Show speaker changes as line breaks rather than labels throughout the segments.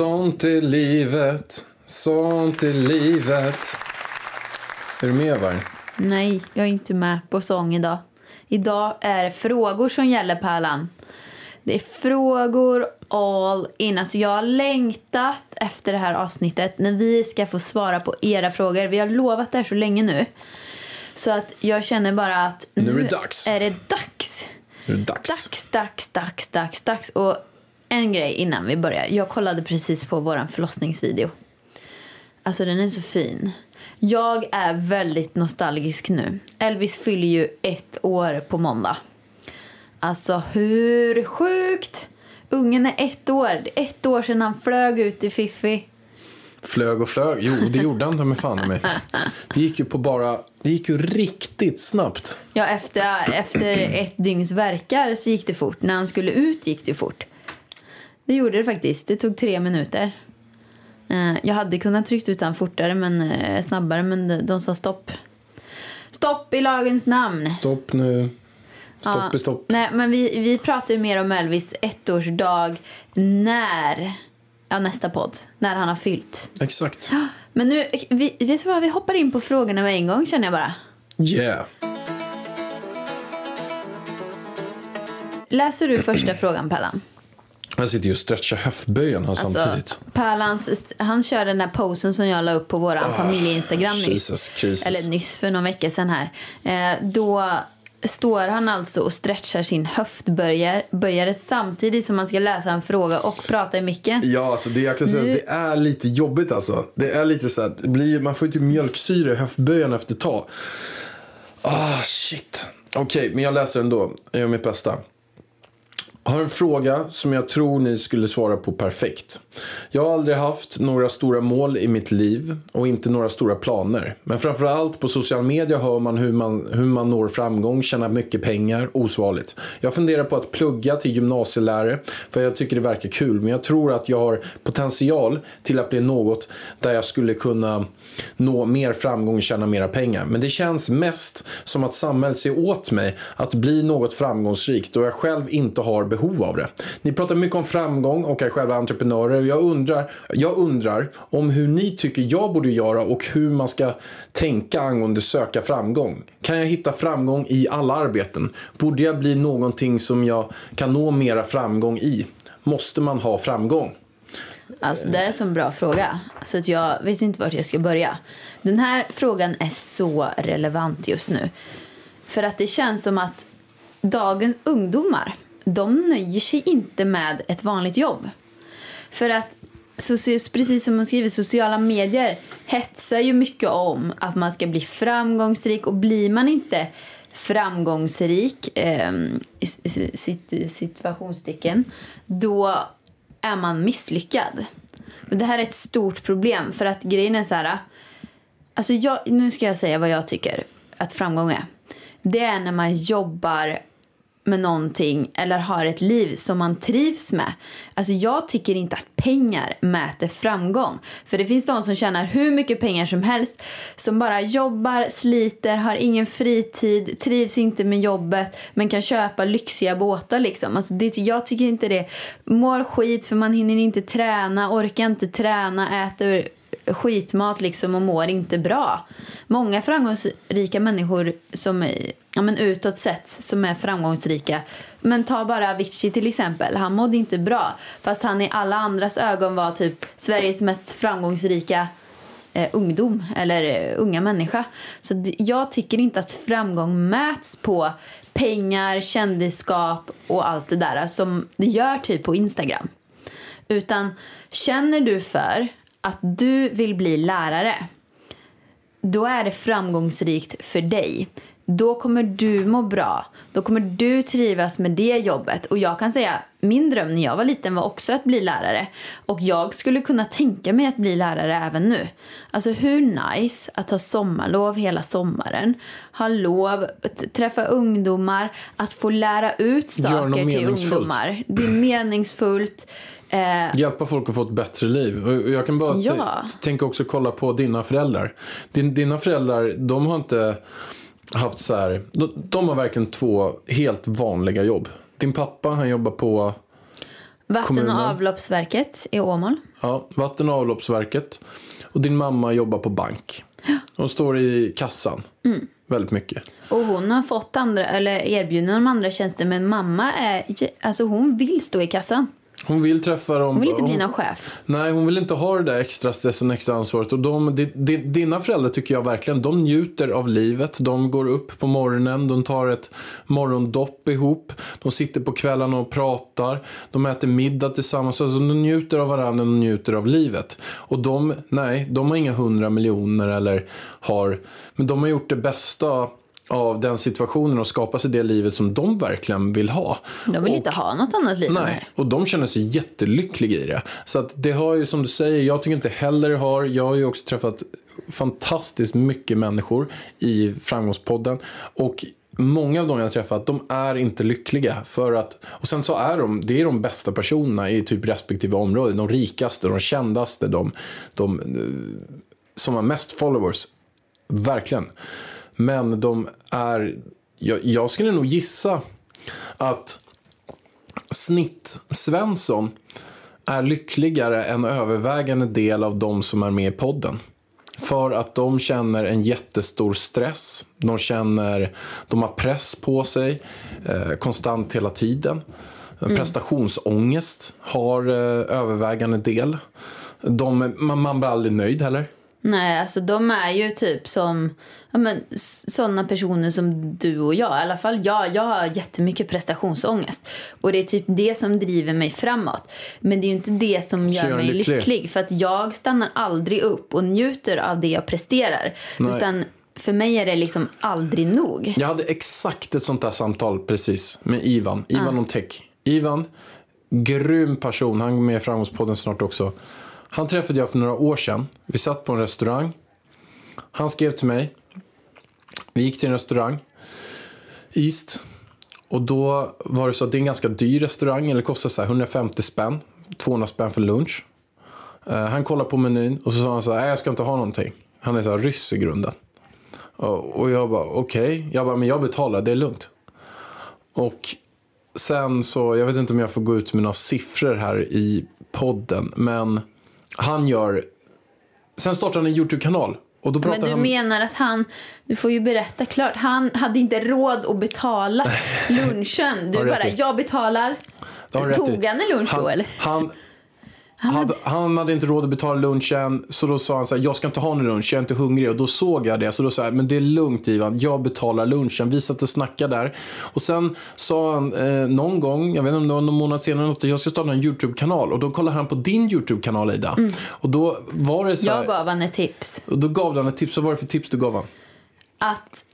Sånt är livet, sånt är livet.
Är du med Varg?
Nej, jag är inte med på sång idag. Idag är det frågor som gäller Pärlan. Det är frågor all in. Alltså jag har längtat efter det här avsnittet när vi ska få svara på era frågor. Vi har lovat det här så länge nu. Så att jag känner bara att
Nu är det dags.
är det dags.
Nu är det dags.
Dags, dags, dags, dags, dags. Och en grej innan vi börjar. Jag kollade precis på vår förlossningsvideo. Alltså den är så fin. Jag är väldigt nostalgisk nu. Elvis fyller ju ett år på måndag. Alltså hur sjukt? Ungen är ett år. Det är ett år sedan han flög ut i Fiffi.
Flög och flög. Jo, det gjorde han mig fan mig. Det gick ju på bara... Det gick ju riktigt snabbt.
Ja, efter, efter ett dygns verkar så gick det fort. När han skulle ut gick det fort. Det gjorde det faktiskt. Det tog tre minuter. Eh, Jag hade kunnat tryckt ut han fortare, men eh, snabbare, men de sa stopp. Stopp i lagens namn!
Stopp nu. Stopp
Ja,
är stopp.
Nej, men vi, vi pratar ju mer om Elvis ettårsdag när, ja nästa podd, när han har fyllt.
Exakt.
Men nu, vi, vet du vad, vi hoppar in på frågorna med en gång känner jag bara.
Yeah.
Läser du första frågan Pellan?
Jag sitter ju och stretchar höftböjen här samtidigt.
Alltså, Pärlans, han kör den där posen som jag la upp på vår familje-instagram nyss.
Jesus.
Eller nyss, för någon vecka sedan här. Eh, då står han alltså och stretchar sin höftböjare böjare samtidigt som man ska läsa en fråga och prata i micken.
Ja, alltså det jag kan säga
Nu-
det är lite jobbigt alltså. Det är lite så att blir, man får ju typ mjölksyra i höftböjen efter ett tag. Ah, shit. Okej, men jag läser ändå. Jag gör mitt bästa har en fråga som jag tror ni skulle svara på perfekt. Jag har aldrig haft några stora mål i mitt liv och inte några stora planer. Men framförallt på social media hör man hur man, hur man når framgång, tjänar mycket pengar, osvarligt. Jag funderar på att plugga till gymnasielärare för jag tycker det verkar kul. Men jag tror att jag har potential till att bli något där jag skulle kunna nå mer framgång och tjäna mera pengar. Men det känns mest som att samhället ser åt mig att bli något framgångsrikt och jag själv inte har behov av det. Ni pratar mycket om framgång och är själva entreprenörer och jag undrar, jag undrar om hur ni tycker jag borde göra och hur man ska tänka angående söka framgång. Kan jag hitta framgång i alla arbeten? Borde jag bli någonting som jag kan nå mera framgång i? Måste man ha framgång?
Alltså det är en sån bra fråga. Så att jag vet inte vart jag ska börja. Den här frågan är så relevant just nu. För att det känns som att dagens ungdomar, de nöjer sig inte med ett vanligt jobb. För att, precis som hon skriver, sociala medier hetsar ju mycket om att man ska bli framgångsrik och blir man inte framgångsrik, eh, i sitt, situationstecken, då är man misslyckad. Och det här är ett stort problem för att grejen är så här. Alltså jag, nu ska jag säga vad jag tycker att framgång är. Det är när man jobbar med någonting eller har ett liv som man trivs med. Alltså jag tycker inte att pengar mäter framgång. För det finns de som tjänar hur mycket pengar som helst som bara jobbar, sliter, har ingen fritid, trivs inte med jobbet men kan köpa lyxiga båtar liksom. Alltså det, jag tycker inte det. Mår skit för man hinner inte träna, orkar inte träna, äter skitmat liksom och mår inte bra. Många framgångsrika människor som är, ja, men utåt sett som är framgångsrika. Men ta bara Avicii till exempel. Han mådde inte bra. Fast han i alla andras ögon var typ Sveriges mest framgångsrika eh, ungdom eller eh, unga människa. Så jag tycker inte att framgång mäts på pengar, kändisskap och allt det där som det gör typ på Instagram. Utan känner du för att du vill bli lärare då är det framgångsrikt för dig då kommer du må bra. Då kommer du trivas med det jobbet. Och jag kan säga, min dröm när jag var liten var också att bli lärare. Och jag skulle kunna tänka mig att bli lärare även nu. Alltså hur nice att ha sommarlov hela sommaren. Ha lov, att träffa ungdomar, att få lära ut saker till ungdomar. Det är meningsfullt. Eh,
Hjälpa folk att få ett bättre liv. Och jag kan bara
Ja.
tänka också kolla på dina föräldrar. Din, dina föräldrar, de har inte haft så här. De, de har verkligen två helt vanliga jobb. Din pappa, han jobbar på
vatten och avloppsverket i Åmål.
ja, Vatten och avloppsverket. Och din mamma jobbar på bank. De står i kassan.
Mm.
Väldigt mycket.
Och hon har fått andra, eller erbjudanden om andra tjänster men mamma är, alltså hon vill stå i kassan.
Hon vill träffa dem.
Hon vill inte bli någon chef.
Nej, hon vill inte ha det där extra stressen, extra ansvaret. Och de, di, di, dina föräldrar tycker jag verkligen, de njuter av livet. De går upp på morgonen, de tar ett morgondopp ihop. De sitter på kvällarna och pratar. De äter middag tillsammans. Alltså, de njuter av varandra, de njuter av livet. Och de, nej, de har inga hundra miljoner eller har, men de har gjort det bästa av den situationen och skapat sig det livet som de verkligen vill ha.
De vill
Och-
inte ha något annat liv
Nej, och de känner sig jättelyckliga i det. Så att det har ju som du säger, jag tycker inte heller har. Jag har ju också träffat fantastiskt mycket människor i Framgångspodden. Och många av dem jag har träffat, de är inte lyckliga. För att, och sen så är de, det är de bästa personerna i typ respektive område. De rikaste, de kändaste, de, de eh, som har mest followers. Verkligen. Men de är, jag, jag skulle nog gissa att snitt-Svensson är lyckligare än övervägande del av de som är med i podden. För att de känner en jättestor stress. De känner, de har press på sig eh, konstant hela tiden. En Prestationsångest har eh, övervägande del. De, man, man blir aldrig nöjd heller.
Nej, alltså de är ju typ som ja, men, sådana personer som du och jag. I alla fall jag. Jag har jättemycket prestationsångest. Och det är typ det som driver mig framåt. Men det är ju inte det som gör
gör
mig
lycklig.
lycklig. För att jag stannar aldrig upp och njuter av det jag presterar.
Nej.
Utan för mig är det liksom aldrig nog.
Jag hade exakt ett sånt där samtal precis med Ivan. Ivan om tech. Ivan, grym person. Han är med i Framgångspodden snart också. Han träffade jag för några år sedan. Vi satt på en restaurang. Han skrev till mig. Vi gick till en restaurang. East. Och då var det så att det är en ganska dyr restaurang. Eller kostar så här 150 spänn. 200 spänn för lunch. Eh, han kollade på menyn och så sa han så här, jag ska inte ha någonting. Han är så här ryss i grunden. Och och jag bara, okej. Jag bara, men jag betalar, det är lugnt. Och sen så, jag vet inte om jag får gå ut med några siffror här i podden. Men han gör, sen startar han en YouTube-kanal. Och då pratar
Men du
han...
menar att han, du får ju berätta klart, han hade inte råd att betala lunchen. Du bara, jag betalar. Tog han en lunch
han,
då eller?
Han, hade, han hade inte råd att betala lunchen, så då sa han så här, jag ska inte ha någon lunch, jag är inte hungrig. Och då såg jag det, så då sa jag, men det är lugnt Ivan, jag betalar lunchen. Vi satt och snackade där. Och sen sa han eh, någon gång, jag vet inte om det var någon månad senare, något, jag ska starta en YouTube-kanal. Och då kollade han på din YouTube-kanal Ida. Och då var det så här,
Mm. Jag gav han ett tips.
och då gav han ett tips, vad var det för tips du gav han?
Att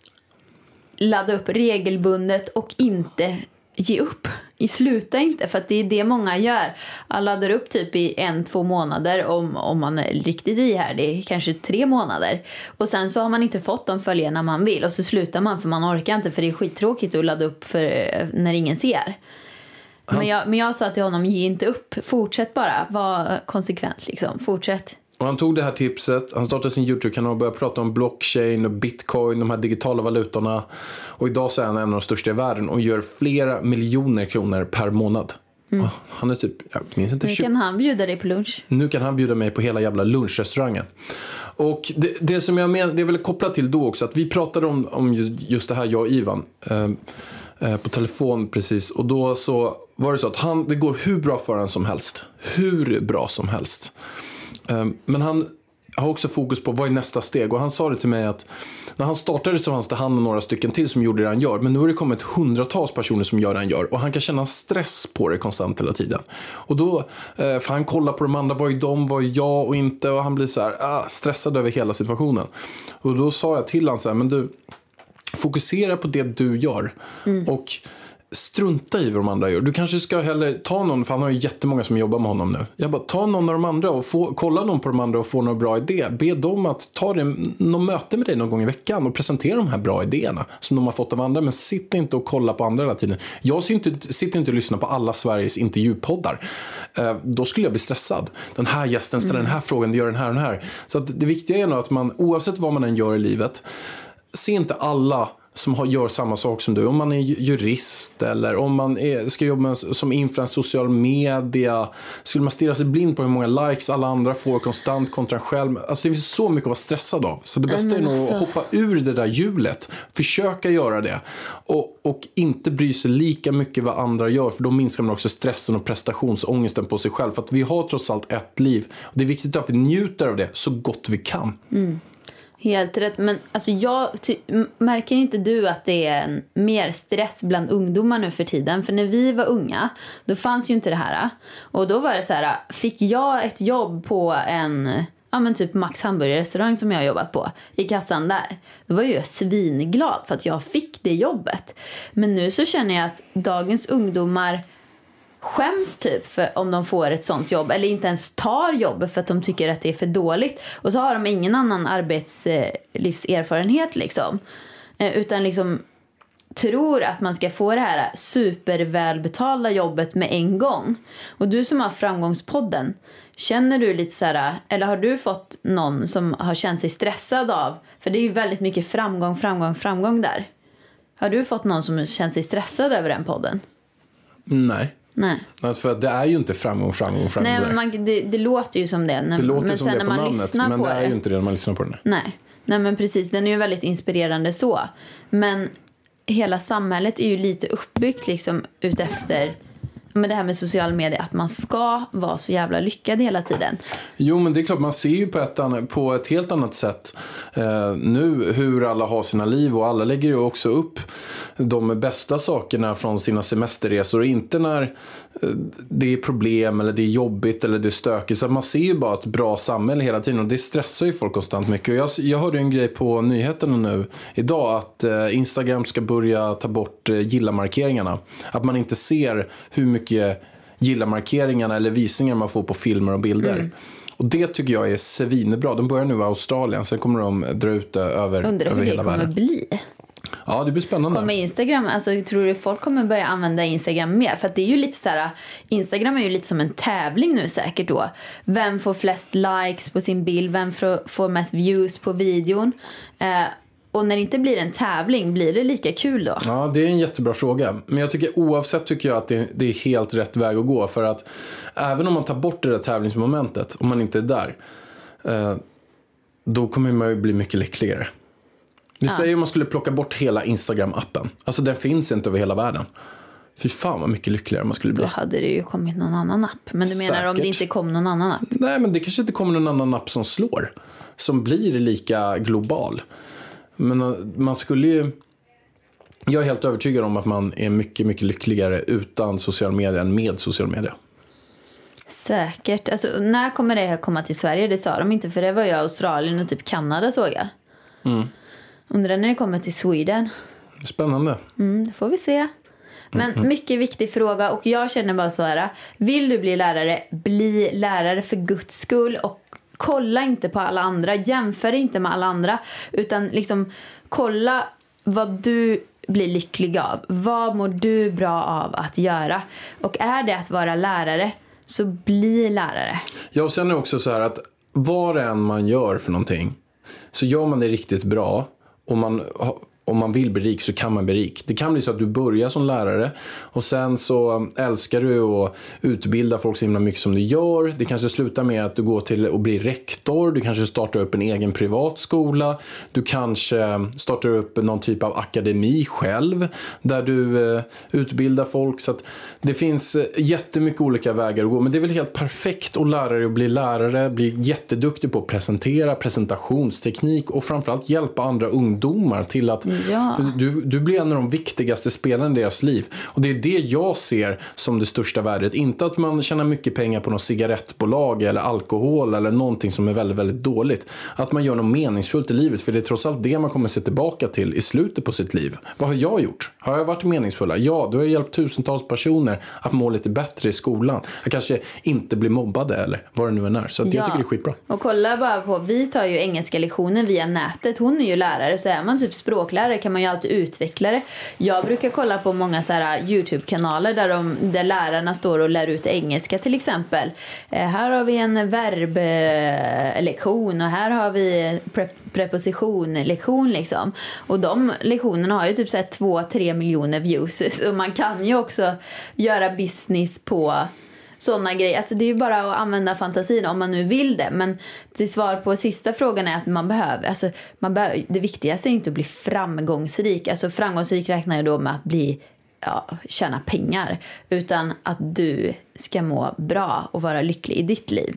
ladda upp regelbundet och inte ge upp. I sluta inte, för det är det många gör. Man laddar upp typ i en, två månader om, om man är riktigt ihärdig, kanske tre månader. Och sen så har man inte fått de följarna man vill och så slutar man för man orkar inte för det är skittråkigt att ladda upp för, när ingen ser. Men jag, men jag sa till honom, ge inte upp. Fortsätt bara, var konsekvent liksom. Fortsätt.
Och han tog det här tipset, han startade sin YouTube-kanal och började prata om blockchain och bitcoin, de här digitala valutorna. Och idag så är han en av de största i världen och gör flera miljoner kronor per månad. Ah, Han är typ, jag minns inte,
Nu
20,
kan han bjuda dig på lunch.
nu kan han bjuda mig på hela jävla lunchrestaurangen. Och det, det som jag menar, det är väl kopplat till då också, att vi pratade om, om just, just det här, jag och Ivan, eh, eh, på telefon precis. Och då så var det så att han, det går hur bra för honom som helst. Hur bra som helst. Eh, men han har också fokus på vad är nästa steg. Och han sa det till mig att när han startade så fanns det han och några stycken till som gjorde det han gör. Men nu har det kommit hundratals personer som gör det han gör. Och han kan känna stress på det konstant hela tiden. Och då, eh, för han kollar på de andra, vad är de, vad är jag och inte. Och han blir så här ah, stressad över hela situationen. Och då sa jag till honom så här, men du, Fokusera på det du gör. Och strunta i vad de andra gör. Du kanske ska hellre ta någon, för han har ju jättemånga som jobbar med honom nu. Jag bara, ta någon av de andra och få, kolla någon på de andra och få några bra idé. Be dem att ta det, någon möte med dig någon gång i veckan och presentera de här bra idéerna som de har fått av andra. Men sitt inte och kolla på andra hela tiden. Jag sitter inte, sitter inte och lyssnar på alla Sveriges intervjupoddar. Eh, då skulle jag bli stressad. Den här gästen ställer den här frågan, du gör den här och den här. Så det viktiga är nog att man, oavsett vad man än gör i livet, se inte alla som har, gör samma sak som du. Om man är ju- jurist eller om man är, ska jobba som influencer social media. Skulle man stirra sig blind på hur många likes alla andra får konstant kontra en själv. Alltså det finns så mycket att vara stressad av. Så det bästa är nog
alltså-
att hoppa ur det där hjulet. Försöka göra det. Och, och inte bry sig lika mycket vad andra gör. För då minskar man också stressen och prestationsångesten på sig själv. För att vi har trots allt ett liv. Och det är viktigt att vi njuter av det så gott vi kan.
Helt rätt. Men alltså jag, ty, märker inte du att det är en mer stress bland ungdomar nu för tiden? För när vi var unga, då fanns ju inte det här. Och då var det så här, fick jag ett jobb på en ja men typ Max hamburgerrestaurang som jag har jobbat på i kassan där. Då var jag svinglad för att jag fick det jobbet. Men nu så känner jag att dagens ungdomar skäms typ för om de får ett sånt jobb eller inte ens tar jobbet för att de tycker att det är för dåligt. Och så har de ingen annan arbetslivserfarenhet liksom. Eh, utan liksom tror att man ska få det här supervälbetalda jobbet med en gång. Och du som har framgångspodden, känner du lite så här, eller har du fått någon som har känt sig stressad av, för det är ju väldigt mycket framgång, framgång, framgång där. Har du fått någon som känt sig stressad över den podden?
Nej.
Nej.
För det är ju inte framgång, framgång, framgång.
Nej, men man, det, det låter ju som det. När,
det låter
men
som det på
man
namnet,
lyssnar
men
på
det är ju inte det när man lyssnar på den.
Nej. Nej, men precis. Den är ju väldigt inspirerande så. Men hela samhället är ju lite uppbyggt liksom utefter men det här med social media, att man ska vara så jävla lyckad hela tiden.
Jo, men det är klart, man ser ju på ett, annat, på ett helt annat sätt eh, nu hur alla har sina liv och alla lägger ju också upp de bästa sakerna från sina semesterresor och inte när eh, det är problem eller det är jobbigt eller det är stökigt. Så att man ser ju bara ett bra samhälle hela tiden och det stressar ju folk konstant mycket. Och jag, jag hörde en grej på nyheterna nu idag att eh, Instagram ska börja ta bort eh, gilla-markeringarna. Att man inte ser hur mycket gilla-markeringarna eller visningar man får på filmer och bilder.
Mm.
Och det tycker jag är svinbra. De börjar nu i Australien, sen kommer de dra ut det över,
Undrar
över
hur det kommer
världen.
bli.
Ja, det blir spännande.
Kommer Instagram, alltså tror du folk kommer börja använda Instagram mer? För att det är ju lite så här, Instagram är ju lite som en tävling nu säkert då. Vem får flest likes på sin bild? Vem får, får mest views på videon? Eh, och när det inte blir en tävling, blir det lika kul då?
Ja, det är en jättebra fråga. Men jag tycker oavsett tycker jag att det, det är helt rätt väg att gå. För att även om man tar bort det där tävlingsmomentet, om man inte är där, eh, då kommer man ju bli mycket lyckligare. Vi säger om man skulle plocka bort hela Instagram-appen. Alltså den finns inte över hela världen. Fy fan vad mycket lyckligare man skulle bli.
Då hade det ju kommit någon annan app. Men du menar om det
Säkert.
inte kom någon annan app?
Nej, men det kanske inte kommer någon annan app som slår. Som blir lika global. Men eh, man skulle ju... Jag är helt övertygad om att man är mycket, mycket lyckligare utan social media än med social media.
Säkert. Alltså, när kommer det här komma till Sverige? Det sa de inte för det var ju Australien och typ Kanada såg jag. Undrar när det kommer till Sweden.
Spännande.
Mm, det får vi se. Men mycket viktig fråga och jag känner bara så här. Vill du bli lärare, bli lärare för guds skull och kolla inte på alla andra. Jämför inte med alla andra utan liksom kolla vad du blir lycklig av. Vad mår du bra av att göra? Och är det att vara lärare så bli lärare.
Ja, och sen är det också så här att vad det än man gör för någonting så gör man det riktigt bra och man, om man vill bli rik så kan man bli rik. Det kan bli så att du börjar som lärare och sen så älskar du att utbilda folk så himla mycket som du gör. Det kanske slutar med att du går till att bli rektor, du kanske startar upp en egen privat skola, du kanske startar upp någon typ av akademi själv där du eh, utbildar folk. Så att det finns eh, jättemycket olika vägar att gå men det är väl helt perfekt att lära dig att bli lärare, bli jätteduktig på att presentera, presentationsteknik och framförallt hjälpa andra ungdomar till att
Ja.
Du, du blir en av de viktigaste spelarna i deras liv. Och det är det jag ser som det största värdet. Inte att man tjänar mycket pengar på något cigarettbolag eller alkohol eller någonting som är väldigt, väldigt dåligt. Att man gör något meningsfullt i livet. För det är trots allt det man kommer se tillbaka till i slutet på sitt liv. Vad har jag gjort? Har jag varit meningsfulla? Ja, då har jag hjälpt tusentals personer att må lite bättre i skolan. Jag kanske inte blir mobbade eller vad det nu än är. Så att jag tycker det är skitbra.
Och kolla bara på, vi tar ju engelska lektioner via nätet. Hon är ju lärare, så är man typ språklärare kan man ju alltid utveckla det. Jag brukar kolla på många så här uh, Youtube-kanaler där, de, där lärarna står och lär ut engelska till exempel. Eh, här har vi en verblektion eh, och här har vi eh, pre prepositionlektion liksom. Och de lektionerna har ju typ så här 2-3 miljoner views. Så man kan ju också göra business på sådana grejer. Alltså det är ju bara att använda fantasin om man nu vill det. Men till svar på sista frågan är att man behöver, alltså man behöver, det viktigaste är inte att bli framgångsrik. Alltså framgångsrik räknar jag då med att bli ja, tjäna pengar. Utan att du ska må bra och vara lycklig i ditt liv.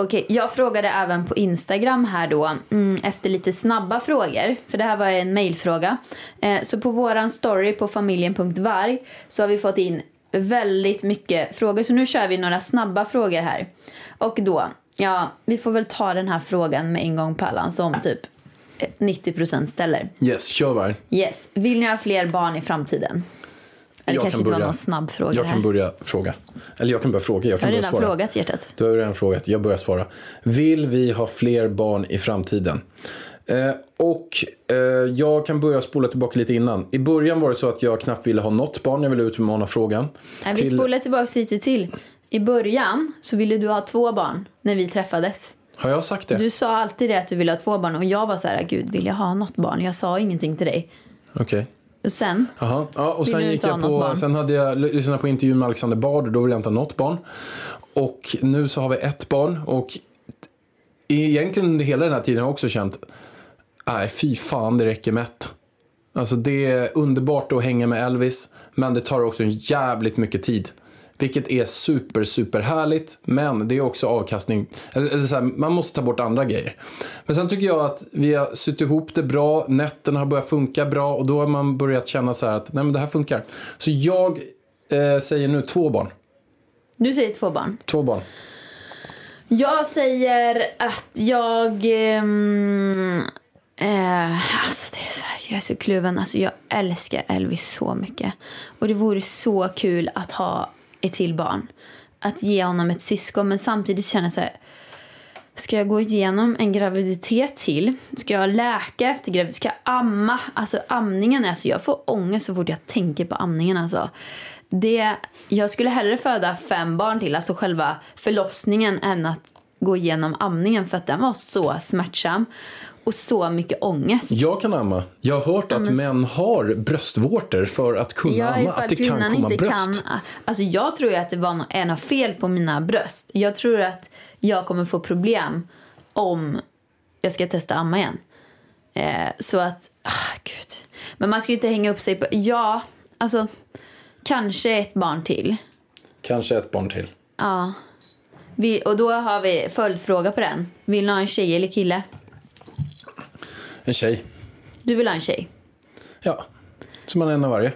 Okej, jag frågade även på Instagram här då mm, efter lite snabba frågor. För det här var en mailfråga. Eh, så på våran story på familjen.varg så har vi fått in väldigt mycket frågor. Så nu kör vi några snabba frågor här. Och då, ja, vi får väl ta den här frågan med en gång Pallan som typ eh, 90% ställer.
Yes, kör varg.
Yes, vill ni ha fler barn i framtiden? Eller
Jag
kanske
kan
inte var
börja.
någon snabb fråga
Jag
här.
kan börja fråga. Eller jag kan börja fråga. Jag
Jag
kan
har
börja
redan
svara.
frågat hjärtat.
Du har redan frågat. Jag börjar svara. Vill vi ha fler barn i framtiden? Eh, och eh, jag kan börja spola tillbaka lite innan. I början var det så att jag knappt ville ha något barn. Jag ville utmana frågan.
Nej, vi spolar tillbaka lite till. I början så ville du ha två barn när vi träffades.
Har jag sagt det?
Du sa alltid det att du ville ha två barn och jag var så här, gud vill jag ha något barn? Jag sa ingenting till dig.
Okej.
Och sen,
Jaha. Ja, och sen gick jag på, sen hade jag lyssnat på intervjun med Alexander Bard och då ville jag inte ha något barn. Och nu så har vi ett barn och egentligen under hela den här tiden har jag också känt, nej fy fan det räcker med ett. Alltså det är underbart att hänga med Elvis men det tar också en jävligt mycket tid. Vilket är super, super härligt. Men det är också avkastning. Eller, eller så här, man måste ta bort andra grejer. Men sen tycker jag att vi har sytt ihop det bra. Nätterna har börjat funka bra. Och då har man börjat känna så här att nej men det här funkar. Så jag eh, säger nu två barn.
du säger två barn.
Två barn.
Jag säger att jag... ehm, eh, alltså det är så här, jag är så kluven. Alltså jag älskar Elvis så mycket. Och det vore så kul att ha ett till barn. Att ge honom ett syskon. Men samtidigt känner jag så här. Ska jag gå igenom en graviditet till? Ska jag läka efter graviditet? Ska jag amma? Alltså amningen, alltså jag får ångest så fort jag tänker på amningen alltså. Det, jag skulle hellre föda fem barn till, alltså själva förlossningen, än att gå igenom amningen för att den var så smärtsam. Och så mycket ångest.
Jag kan amma. Jag har hört att män har bröstvårtor för att kunna
Ja,
amma. Att det kan komma
inte
bröst.
kan. Alltså jag tror att det var är något fel på mina bröst. Jag tror att jag kommer få problem om jag ska testa amma igen. Eh, så att, ah, gud. Men man ska ju inte hänga upp sig på, ja, alltså kanske ett barn till.
Kanske ett barn till.
Ja. Vi, och då har vi följdfråga på den. Vill ni ha en tjej eller kille?
En tjej.
Du vill ha en tjej?
Ja. Så man är en av varje.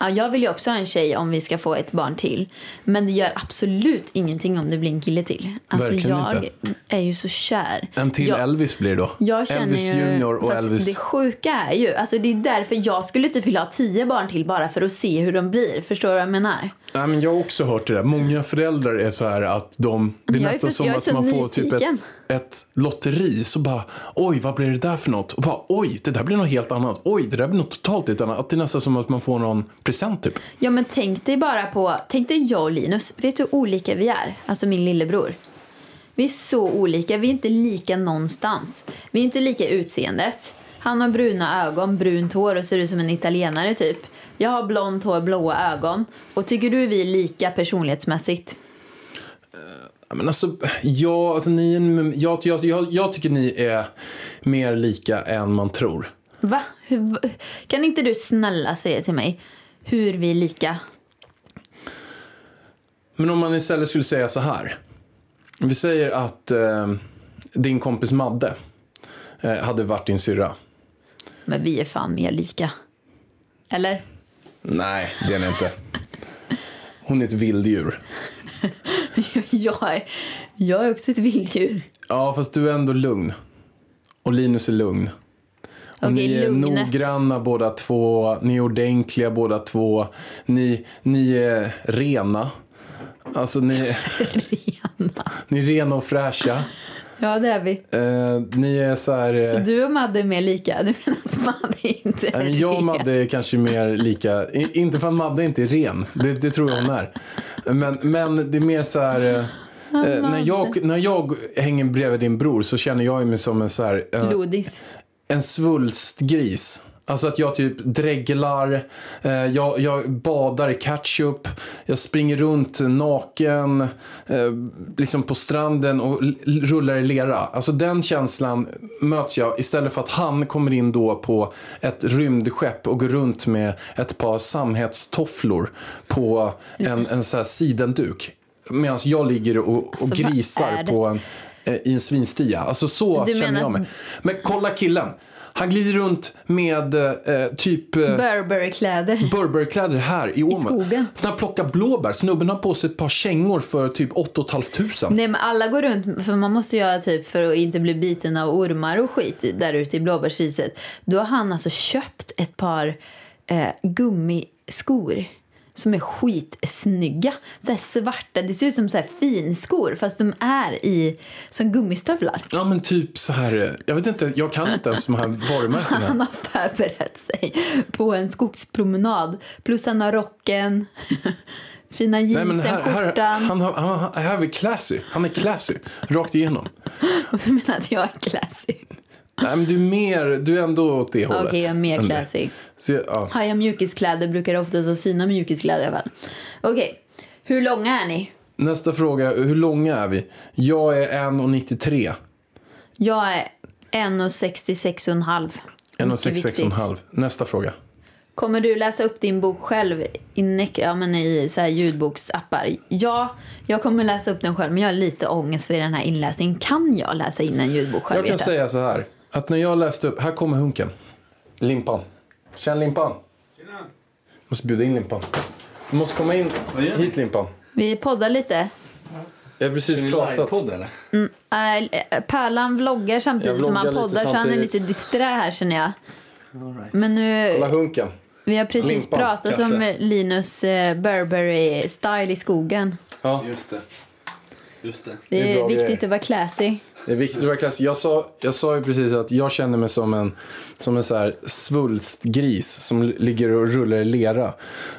Ja, jag vill ju också ha en tjej om vi ska få ett barn till. Men det gör absolut ingenting om det blir en kille till. Alltså
Verkligen
jag
inte.
är ju så kär.
En till
jag,
Elvis blir då.
jag känner
Elvis
ju,
Junior och Elvis...
Det sjuka är ju, alltså det är därför jag skulle typ vilja ha tio barn till bara för att se hur de blir. Förstår du vad jag menar?
Nej, men jag har också hört det där. Många föräldrar är så här att de... Det är nästan som att man får typ ett, ett lotteri. Så bara, oj, vad blir det där för något? Och bara, oj, det där blir något helt annat. Oj, det där blir något totalt helt annat. Att det är nästan som att man får någon present typ.
Ja men tänk dig bara på, tänk dig jag och Linus. Vet du hur olika vi är? Alltså min lillebror. Vi är så olika. Vi är inte lika någonstans. Vi är inte lika utseendet. Han har bruna ögon, brunt hår och ser ut som en italienare typ. Jag har blont hår, blåa ögon. Och tycker du vi är lika personlighetsmässigt?
Ja, Men alltså, ja, alltså ni, är jag, jag, jag, jag tycker ni är mer lika än man tror.
Va? Hur, kan inte du snälla säga till mig hur vi är lika?
Men om man istället skulle säga så här. Vi säger att eh, din kompis Madde eh, hade varit din syrra.
Men vi är fan mer lika. Eller?
Nej, det är ni inte. Hon är ett vilddjur.
jag, är, jag är också ett vilddjur.
Ja, fast du är ändå lugn. Och Linus är lugn. Och
Okej,
ni är
lugnet.
noggranna båda två. Ni är ordentliga båda två. Ni, ni är rena. Alltså ni,
Rena.
ni är rena och fräscha.
Ja, det är vi.
Eh, ni är så här... Eh,
Så du och Madde är mer lika? Du menar att Madde inte är
Nej, men jag och
ren?
Madde är kanske mer lika. I- Inte för att Madde inte är ren. Det, det tror jag hon är. Men, men det är mer så här. eh, eh, när, jag, när jag hänger bredvid din bror så känner jag mig som en så här. eh,
Blodis.
en svulstgris. Alltså att jag typ dreglar, eh, jag, jag badar i ketchup, jag springer runt naken eh, liksom på stranden och rullar i lera. Alltså den känslan möts jag istället för att han kommer in då på ett rymdskepp och går runt med ett par samhetstofflor på en, en så här sidenduk. Medan jag ligger och, och
Alltså,
grisar på en, eh, i en svinstia. Alltså så
Du
känner
menar
jag mig. Men kolla killen. Han glider runt med eh, typ eh,
Burberry-kläder.
Burberry-kläder här i Åmål.
skogen.
Han plockar blåbär. Snubben har på sig ett par kängor för typ 8 500.
Nej men alla går runt, för man måste göra typ för att inte bli biten av ormar och skit i- där ute i blåbärsriset. Då har han alltså köpt ett par eh, gummiskor som är skitsnygga. Så här svarta, det ser ut som så här finskor fast de är i som gummistövlar.
Ja men typ så här. Jag vet inte, jag kan inte ens de här varumärkena.
Han har förberett sig på en skogspromenad. Plus han har rocken, fina jeansen,
men här, här,
skjortan.
han, har- han, han, här är classy. Han är classy. Rakt igenom.
Och du menar att jag är classy?
Nej men du är mer, du är ändå åt det
Okej,
hållet.
jag är mer classy.
Så, ja.
Har jag mjukiskläder brukar det ofta vara fina mjukiskläder i alla fall. Okej, hur långa är ni?
Nästa fråga, hur långa är vi? Jag är 1,93.
Jag är 1,66,5. Mycket viktigt.
1,66,5. Nästa fråga.
Kommer du läsa upp din bok själv i, ja, men i så här ljudboksappar? Ja, jag kommer läsa upp den själv, men jag har lite ångest för den här inläsningen. Kan jag läsa in en ljudbok själv?
Jag kan säga så här. Att när jag läste upp, här kommer Hunken. Limpan. Känn Limpan. Måste bjuda in Limpan. Du måste komma in hit Limpan.
Vi poddar lite.
Jag har precis pratat.
livepodd eller?
Äh, Pärlan vloggar samtidigt
Jag
som han
vloggar
poddar, så han är lite disträ här känner jag.
All right.
Men nu,
Kolla Hunken.
vi har precis
Limpan,
pratat
kaffe.
om Linus eh, Burberry-style i skogen.
Ja,
Just det. Just det.
Det
Det är
är,
bra
viktigt
grejer.
att vara classy.
Det är viktigt att vara klassisk. Jag sa, jag sa ju precis att jag känner mig som en, som en så här svulstgris som ligger och rullar i lera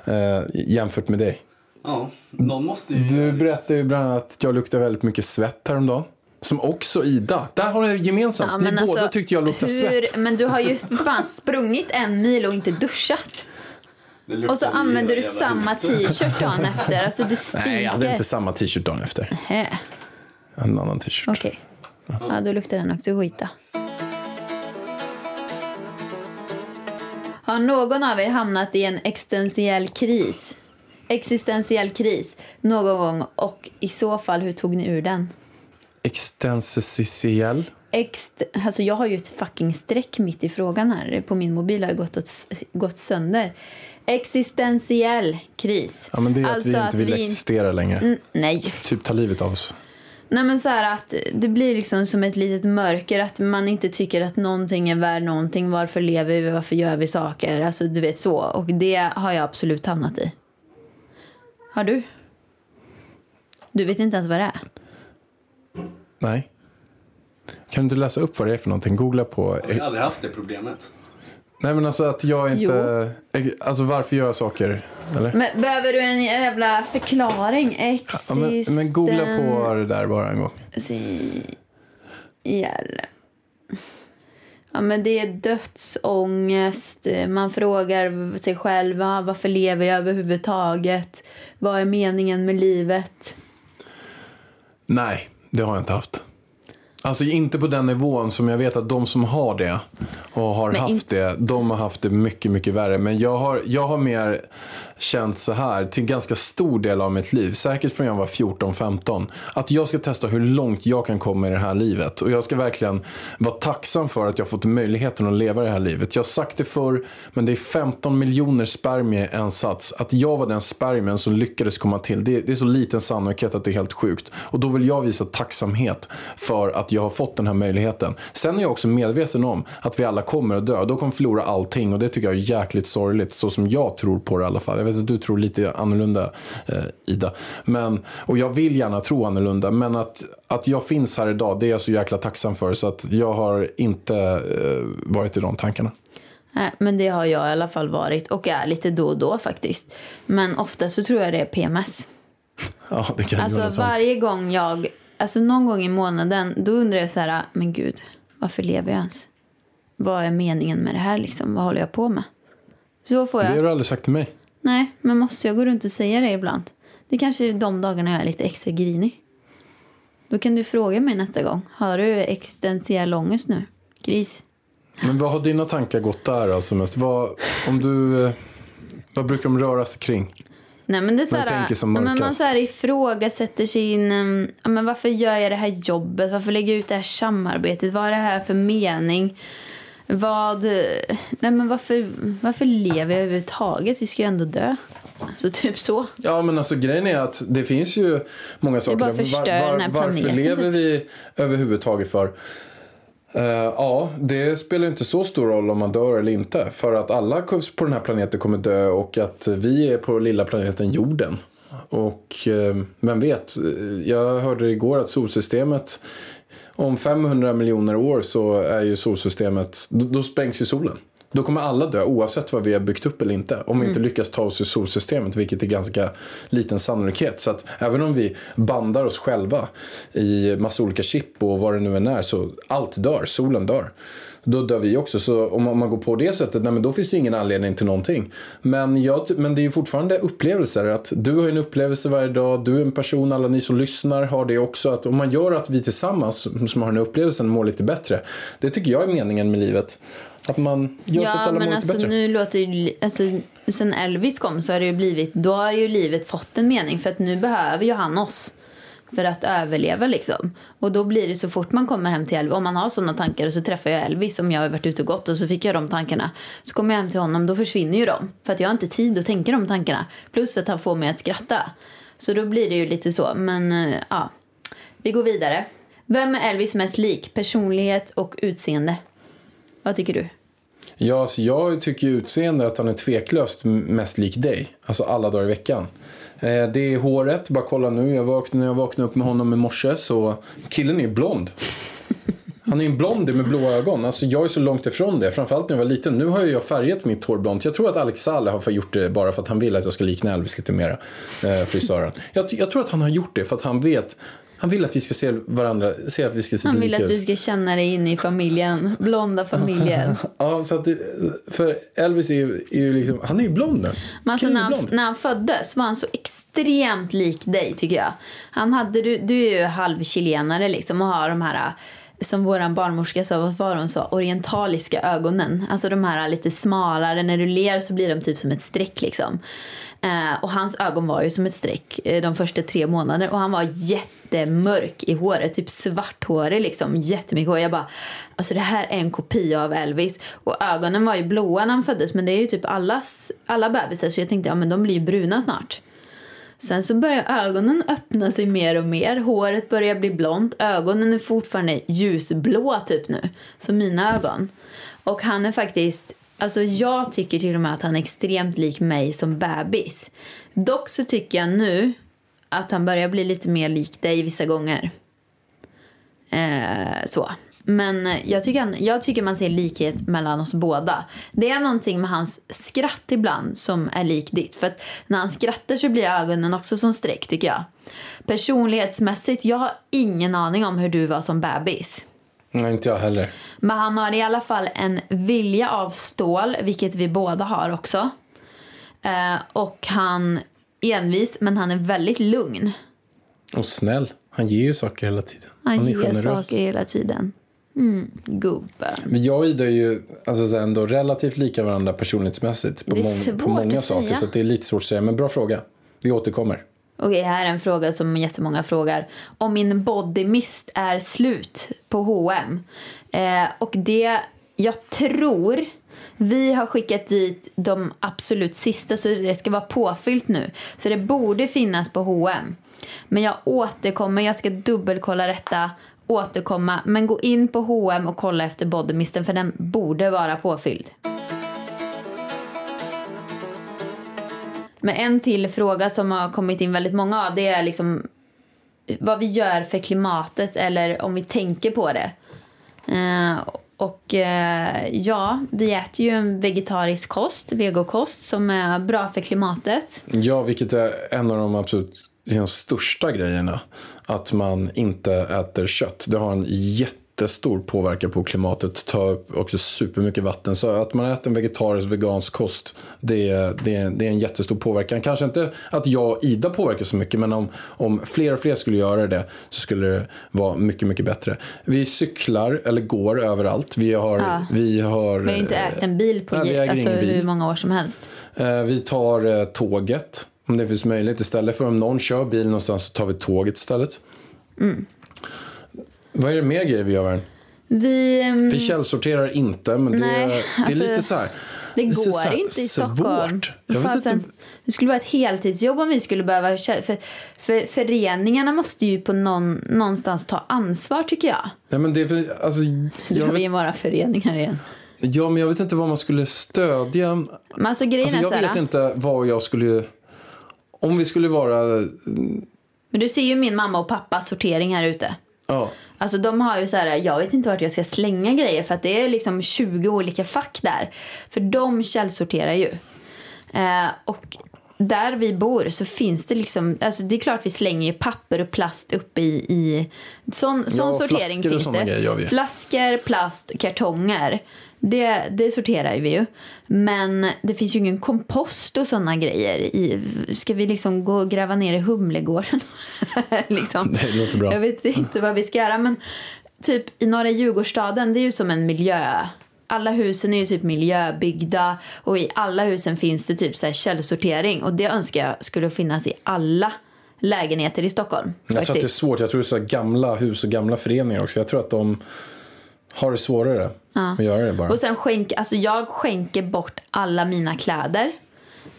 eh, jämfört med dig.
Ja, någon måste ju...
Du berättade ju bland annat att jag luktar väldigt mycket svett häromdagen. Som också Ida. Där har ni gemensamt.
Ja,
ni
men
båda
alltså,
tyckte jag luktade
hur,
svett.
Men du har ju för fan sprungit en mil och inte duschat. Och så använder du samma t-shirt dagen efter. Alltså du stinker.
Nej, jag hade inte samma t-shirt dagen efter.
Hä,
En annan t-shirt.
Okej. Ja, då luktar den också skita. Har någon av er hamnat i en existentiell kris? Existentiell kris någon gång och i så fall hur tog ni ur den?
Extensiciell.
Ext alltså jag har ju ett fucking streck mitt i frågan här. På min mobil har det gått, åt, gått sönder. Existentiell kris.
Ja, men det är
Alltså
att vi inte vill
vi-
existera längre.
Mm, nej.
Typ ta livet av oss.
Nej men så här att det blir liksom som ett litet mörker att man inte tycker att någonting är värd någonting. Varför lever vi? Varför gör vi saker? Alltså du vet så. Och det har jag absolut hamnat i. Har du? Du vet inte ens vad det är?
Nej. Kan du inte läsa upp vad det är för någonting? Googla på...
Jag har aldrig haft det problemet.
Nej men alltså att jag inte... Alltså varför gör jag saker? Eller?
Men behöver du en jävla förklaring?
Ja, men, men googla på det där bara en gång.
IR. Ja, men det är dödsångest. Man frågar sig själv "Ah, varför lever jag överhuvudtaget? Vad är meningen med livet?
Nej, det har jag inte haft. Alltså inte på den nivån som jag vet att de som har det och har
Men
haft
inte-
det, de har haft det mycket, mycket värre. Men jag har, jag har mer känt så här till ganska stor del av mitt liv, säkert från jag var 14-15, att jag ska testa hur långt jag kan komma i det här livet. Och jag ska verkligen vara tacksam för att jag fått möjligheten att leva det här livet. Jag har sagt det förr, men det är 15 miljoner spermier i en sats. Att jag var den spermien som lyckades komma till, det, det är så liten sannolikhet att det är helt sjukt. Och då vill jag visa tacksamhet för att jag har fått den här möjligheten. Sen är jag också medveten om att vi alla kommer att dö. Då kommer vi förlora allting och det tycker jag är jäkligt sorgligt. Så som jag tror på det i alla fall. Vet att du tror lite annorlunda eh, Ida. Men, och jag vill gärna tro annorlunda. Men att, att jag finns här idag det är jag så jäkla tacksam för. Så att jag har inte eh, varit i de tankarna.
Nej, men det har jag i alla fall varit och är lite då och då faktiskt. Men ofta så tror jag det är PMS.
Ja, det kan ju vara
Alltså varje gång jag, alltså någon gång i månaden, då undrar jag så här, men gud, varför lever jag ens? Vad är meningen med det här liksom? Vad håller jag på med? Så får
Det
jag.
har du aldrig sagt till mig.
Nej, men måste jag gå runt och säga det ibland? Det kanske är de dagarna jag är lite extra grinig. Då kan du fråga mig nästa gång. Har du existentiell ångest nu? Gris?
Men vad har dina tankar gått där alltså mest? Vad, om du, eh, vad brukar de röra sig kring?
Nej men det är såhär,
tänker som
ja, men man
mörkast.
så här ifrågasätter sin, um, ja, men varför gör jag det här jobbet? Varför lägger jag ut det här samarbetet? Vad är det här för mening? Vad, nej men varför, varför lever jag överhuvudtaget? Vi ska ju ändå dö. Så typ så.
Ja men alltså grejen är att det finns ju många saker.
bara den här
varför lever vi överhuvudtaget för? Eh, ja, det spelar inte så stor roll om man dör eller inte. För att alla på den här planeten kommer dö och att vi är på lilla planeten jorden. Och eh, vem vet, jag hörde igår att solsystemet om 500 miljoner år så är ju solsystemet, då, då sprängs ju solen. Då kommer alla dö oavsett vad vi har byggt upp eller inte. Om vi inte lyckas ta oss ur solsystemet, vilket är ganska liten sannolikhet. Så att även om vi bandar oss själva i massa olika chip och vad det nu än är, så allt dör. Solen dör. Då dör vi också. Så om man- går på det sättet, nej, men då finns det ingen anledning till någonting. Men, jag, men det är ju fortfarande upplevelser. Att du har en upplevelse varje dag, du är en person, alla ni som lyssnar har det också. Att om man gör att vi tillsammans som har den här upplevelsen mår lite bättre. Det tycker jag är meningen med livet. Att man gör så att
Ja
alla mår
alltså
bättre.
nu låter ju, alltså sen Elvis kom så har det ju blivit, då har ju livet fått en mening för att nu behöver ju han oss. För att överleva liksom. Och då blir det så fort man kommer hem till Elvis, om man har sådana tankar och så träffar jag Elvis om jag har varit ute och gått och så fick jag de tankarna. Så kommer jag hem till honom, då försvinner ju de. För att jag har inte tid att tänka de tankarna. Plus att han får mig att skratta. Så då blir det ju lite så. Men eh, ja, vi går vidare. Vem är Elvis mest lik? Personlighet och utseende? Vad tycker du?
Ja, alltså jag tycker utseende att han är tveklöst mest lik dig. Alltså alla dagar i veckan. Eh, det är håret, bara kolla nu. Jag vaknade, när jag vaknade upp med honom i morse så killen är ju blond. Han är en blondie med blåa ögon. Alltså jag är så långt ifrån det. Framförallt när jag var liten. Nu har jag färgat mitt hår blont. Jag tror att Alex Saleh har gjort det bara för att han vill att jag ska likna Elvis lite mera. Eh, frisören. Jag, jag tror att han har gjort det för att han vet. Han vill att vi ska se varandra, se att vi ska se
Han vill att
ut.
du ska känna dig in i familjen. Blonda familjen.
Ja, så att det, för Elvis är ju, är ju liksom, han är ju blond nu.
Men alltså när,
är
han, när han föddes var han så extremt lik dig tycker jag. Han hade, du, du är ju halvchilenare liksom och har de här som våran barnmorska sa, vad var hon sa, orientaliska ögonen. Alltså de här lite smalare, när du ler så blir de typ som ett streck liksom. Eh, och hans ögon var ju som ett streck eh, de första tre månaderna och han var jättemörk i håret, typ svarthårig liksom, jättemycket hår. Jag bara, alltså det här är en kopia av Elvis. Och ögonen var ju blåa när han föddes men det är ju typ allas, alla bebisar så jag tänkte, ja men de blir ju bruna snart. Sen så börjar ögonen öppna sig mer och mer. Håret börjar bli blont. Ögonen är fortfarande ljusblå typ nu. Så mina ögon. Och han är faktiskt... Alltså jag tycker till och med att han är extremt lik mig som bebis. Dock så tycker jag nu att han börjar bli lite mer lik dig vissa gånger. Eh, så. Men jag tycker, han, jag tycker man ser likhet mellan oss båda. Det är någonting med hans skratt ibland som är lik ditt. För när han skrattar så blir ögonen också som streck tycker jag. Personlighetsmässigt, jag har ingen aning om hur du var som bebis.
Nej, inte jag heller.
Men han har i alla fall en vilja av stål, vilket vi båda har också. Eh, och han envis, men han är väldigt lugn.
Och snäll. Han ger ju saker hela tiden.
Han,
är
ger
generös.
saker hela tiden. Mm, gubben.
Men jag och Ida är ju alltså, ändå relativt lika varandra personlighetsmässigt på,
svårt
på många saker. Så det är lite svårt att säga. Men bra fråga. Vi återkommer.
Okej, här är en fråga som jättemånga frågar. Om min body mist är slut på H&M. Eh, och det, jag tror, vi har skickat dit de absolut sista så det ska vara påfyllt nu. Så det borde finnas på H&M. Men jag återkommer, jag ska dubbelkolla detta, återkomma. Men gå in på H&M och kolla efter bodymisten för den borde vara påfylld. Men en till fråga som har kommit in väldigt många av det är liksom vad vi gör för klimatet eller om vi tänker på det. Eh, och eh, ja, vi äter ju en vegetarisk kost, vegokost, som är bra för klimatet.
Ja, vilket är en av de absolut de största grejerna. Att man inte äter kött. Det har en jättestor påverkan på klimatet. Tar upp också supermycket vatten. Så att man äter en vegetarisk, vegansk kost. Det är, det, är, det är en jättestor påverkan. Kanske inte att jag och Ida påverkar så mycket. Men om, om fler och fler skulle göra det så skulle det vara mycket, mycket bättre. Vi cyklar eller går överallt. Vi har...
Ja.
Vi har,
Vi har inte ägt en bil på
Nej, vi äger
alltså,
ingen bil.
hur många år som helst.
Eh, Vi tar eh, tåget om det finns möjlighet. Istället för om någon kör bil någonstans så tar vi tåget istället.
Mm.
Vad är det mer grejer vi gör? Värn?
Vi, ehm,
Vi källsorterar inte, men det,
Nej,
är, det är
alltså,
lite så här.
det
är så
går
här
inte i
svårt.
Stockholm.
Jag vet
Fasen,
inte.
Det skulle vara ett heltidsjobb om vi skulle behöva... För, för föreningarna måste ju på någon, någonstans ta ansvar tycker jag.
Nej, men det är för, alltså, jag,
vi
vet,
ju våra föreningar igen.
ja, men jag vet inte vad man skulle stödja.
Men alltså grejen
Alltså,
är
jag
så här,
vet inte vad jag skulle... Om vi skulle vara...
Men du ser ju min mamma och pappas sortering här ute.
Ja,
Alltså de har ju så här, jag vet inte vart jag ska slänga grejer för att det är liksom 20 olika fack där. För de källsorterar ju. Eh, och där vi bor så finns det liksom, alltså det är klart vi slänger ju papper och plast uppe i, i sån, sån
och
sortering finns det.
grejer.
Flaskor, plast, kartonger. Det, det sorterar vi ju. Men det finns ju ingen kompost och såna grejer. I, ska vi liksom gå och gräva ner i Humlegården? liksom.
det låter bra.
Jag vet inte vad vi ska göra men typ i norra Djurgårdsstaden det är ju som en miljö. Alla husen är ju typ miljöbyggda och i alla husen finns det typ så här källsortering och det önskar jag skulle finnas i alla lägenheter i Stockholm.
Jag tror att det är
faktiskt.
svårt. Jag tror så gamla hus och gamla föreningar också. Jag tror att de har det svårare att göra det bara.
Och sen skänk, alltså jag skänker bort alla mina kläder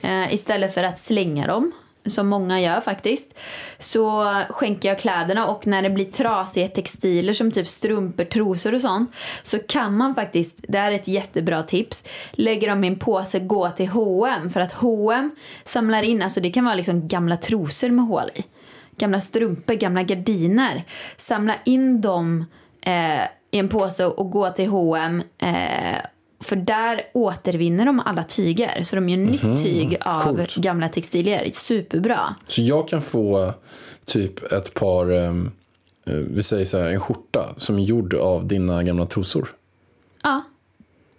eh, istället för att slänga dem. Som många gör faktiskt. Så skänker jag kläderna och när det blir trasiga textiler som typ strumpor, trosor och sånt. Så kan man faktiskt, det här är ett jättebra tips. Lägger dem i en påse, gå till H&M För att H&M samlar in, alltså det kan vara liksom gamla trosor med hål i. Gamla strumpor, gamla gardiner. Samla in dem eh, i en påse och gå till H&M eh, för där återvinner de alla tyger. Så de gör nytt tyg av
coolt.
gamla textilier. Superbra.
Så jag kan få typ ett par, eh, vi säger så här, en skjorta som är gjord av dina gamla trosor.
Ja,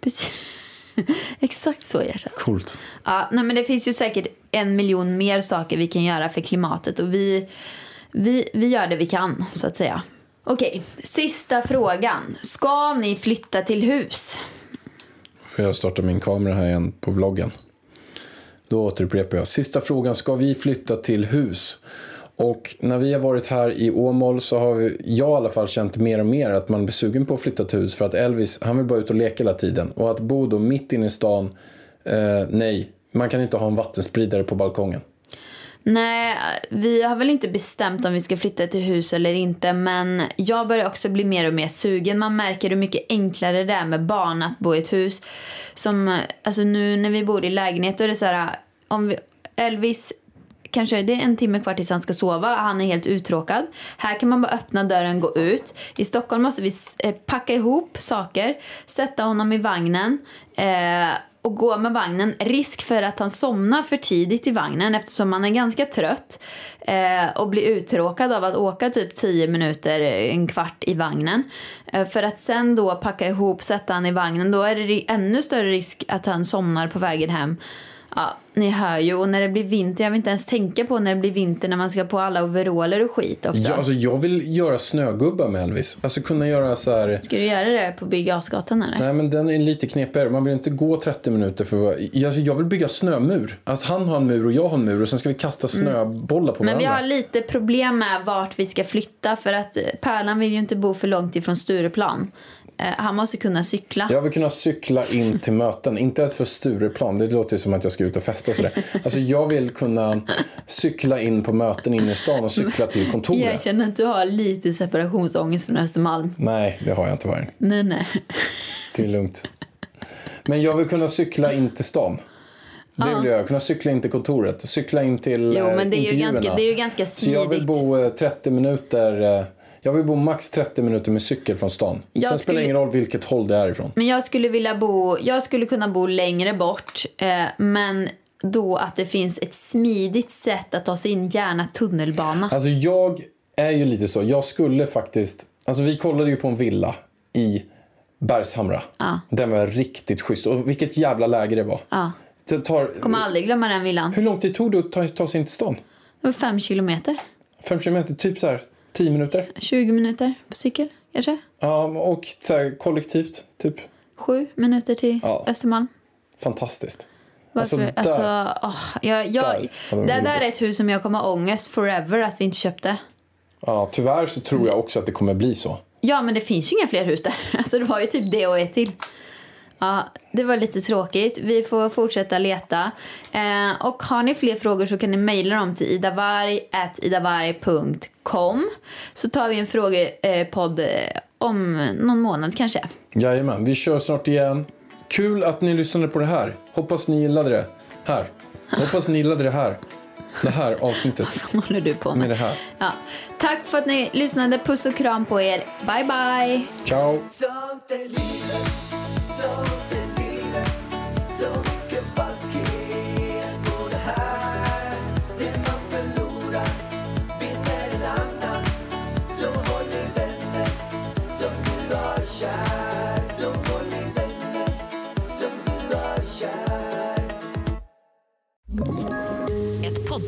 precis. Exakt så hjärtat.
Coolt.
Ja, nej, men det finns ju säkert en miljon mer saker vi kan göra för klimatet och vi, vi, vi gör det vi kan så att säga. Okej, sista frågan. Ska ni flytta till hus?
Får jag starta min kamera här igen på vloggen. Då återupprepar jag. Sista frågan. Ska vi flytta till hus? Och när vi har varit här i Åmål så har vi, jag i alla fall känt mer och mer att man blir sugen på att flytta till hus. För att Elvis, han vill bara ut och leka hela tiden. Och att bo då mitt inne i stan, eh, nej. Man kan inte ha en vattenspridare på balkongen.
Nej, vi har väl inte bestämt om vi ska flytta till hus eller inte. Men jag börjar också bli mer och mer sugen. Man märker hur mycket enklare det är med barn att bo i ett hus. Som, alltså nu när vi bor i lägenhet då är det så här, om vi, Elvis kanske det är en timme kvar tills han ska sova. Han är helt uttråkad. Här kan man bara öppna dörren, och gå ut. I Stockholm måste vi eh, packa ihop saker, sätta honom i vagnen. Eh, och gå med vagnen. Risk för att han somnar för tidigt i vagnen eftersom han är ganska trött eh, och blir uttråkad av att åka typ 10 minuter, eh, en kvart i vagnen. Eh, för att sen då packa ihop, sätta han i vagnen, då är det ännu större risk att han somnar på vägen hem. Ja, ni hör ju. Och när det blir vinter, jag vill inte ens tänka på när det blir vinter när man ska på alla overaller och skit också.
Ja, alltså, jag vill göra snögubbar med Elvis. Alltså kunna göra så här...
Ska du göra det på Birger eller?
Nej men den är lite knepigare. Man vill inte gå 30 minuter för alltså, Jag vill bygga snömur. Alltså han har en mur och jag har en mur och sen ska vi kasta snöbollar på
Mm. Men vi
varandra.
har lite problem med vart vi ska flytta för att eh, Pärlan vill ju inte bo för långt ifrån Stureplan. Eh, Han måste kunna cykla.
Jag vill kunna cykla in till möten. Inte ens för Stureplan. Det låter ju som att jag ska ut och festa och sådär. Alltså jag vill kunna cykla in på möten inne i stan och cykla till
Jag
kontoret.
känner att du har lite separationsångest från Östermalm.
Nej, det har jag inte varit.
Nej, nej.
Det är lugnt. Men jag vill kunna cykla in till stan. Det vill jag. Kunna cykla in till kontoret. Cykla in till
Jo,
eh,
men det är ju
intervjuerna.
ganska, det är ju ganska
Så jag vill
smidigt.
bo eh, 30 minuter. Jag vill bo max 30 minuter med cykel från stan.
Jag
Sen spelar
skulle-
det ingen roll vilket håll det är ifrån.
Men jag skulle vilja bo, jag skulle kunna bo längre bort. Eh, men då att det finns ett smidigt sätt att ta sig in, gärna tunnelbana.
Alltså jag är ju lite så. Jag skulle faktiskt. Alltså vi kollade ju på en villa i Bergshamra.
Ja.
Den var riktigt schysst. Och vilket jävla läge det var.
Ja.
Det tar,
Kommer aldrig glömma den villan.
hur lång tid tog det att ta, ta sig in till stan?
Det var fem kilometer.
Fem kilometer, typ så här 10 minuter.
20 minuter på cykel, kanske.
Ja, och så här, kollektivt, typ.
Sju minuter till
Ja.
Östermalm.
Fantastiskt.
Varför?
Alltså,
Alltså,
där-
åh, jag, jag,
Där
det
de
där är ett hus som jag kommer ha ångest forever att vi inte köpte.
Ja, tyvärr så tror jag också att det kommer bli så.
Ja, men det finns ju inga fler hus där. Alltså det var ju typ det och ett till. Ja, det var lite tråkigt. Vi får fortsätta leta. Eh, och har ni fler frågor så kan ni mejla dem till idavarg.idavarg.com så tar vi en frågepodd eh, om någon månad kanske.
Jajamän, vi kör snart igen. Kul att ni lyssnade på det här. Hoppas ni gillade det här. Hoppas ni gillade det här. Det här avsnittet
Vad håller du på
med
med?
det här.
Ja. Tack för att ni lyssnade. Puss och kram på er. Bye, bye!
Ciao!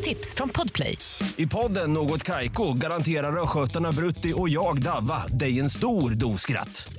I
från Podplay.
I podden Något Kaiko garanterar östgötarna Brutti och jag, Davva, dig en stor dos skratt.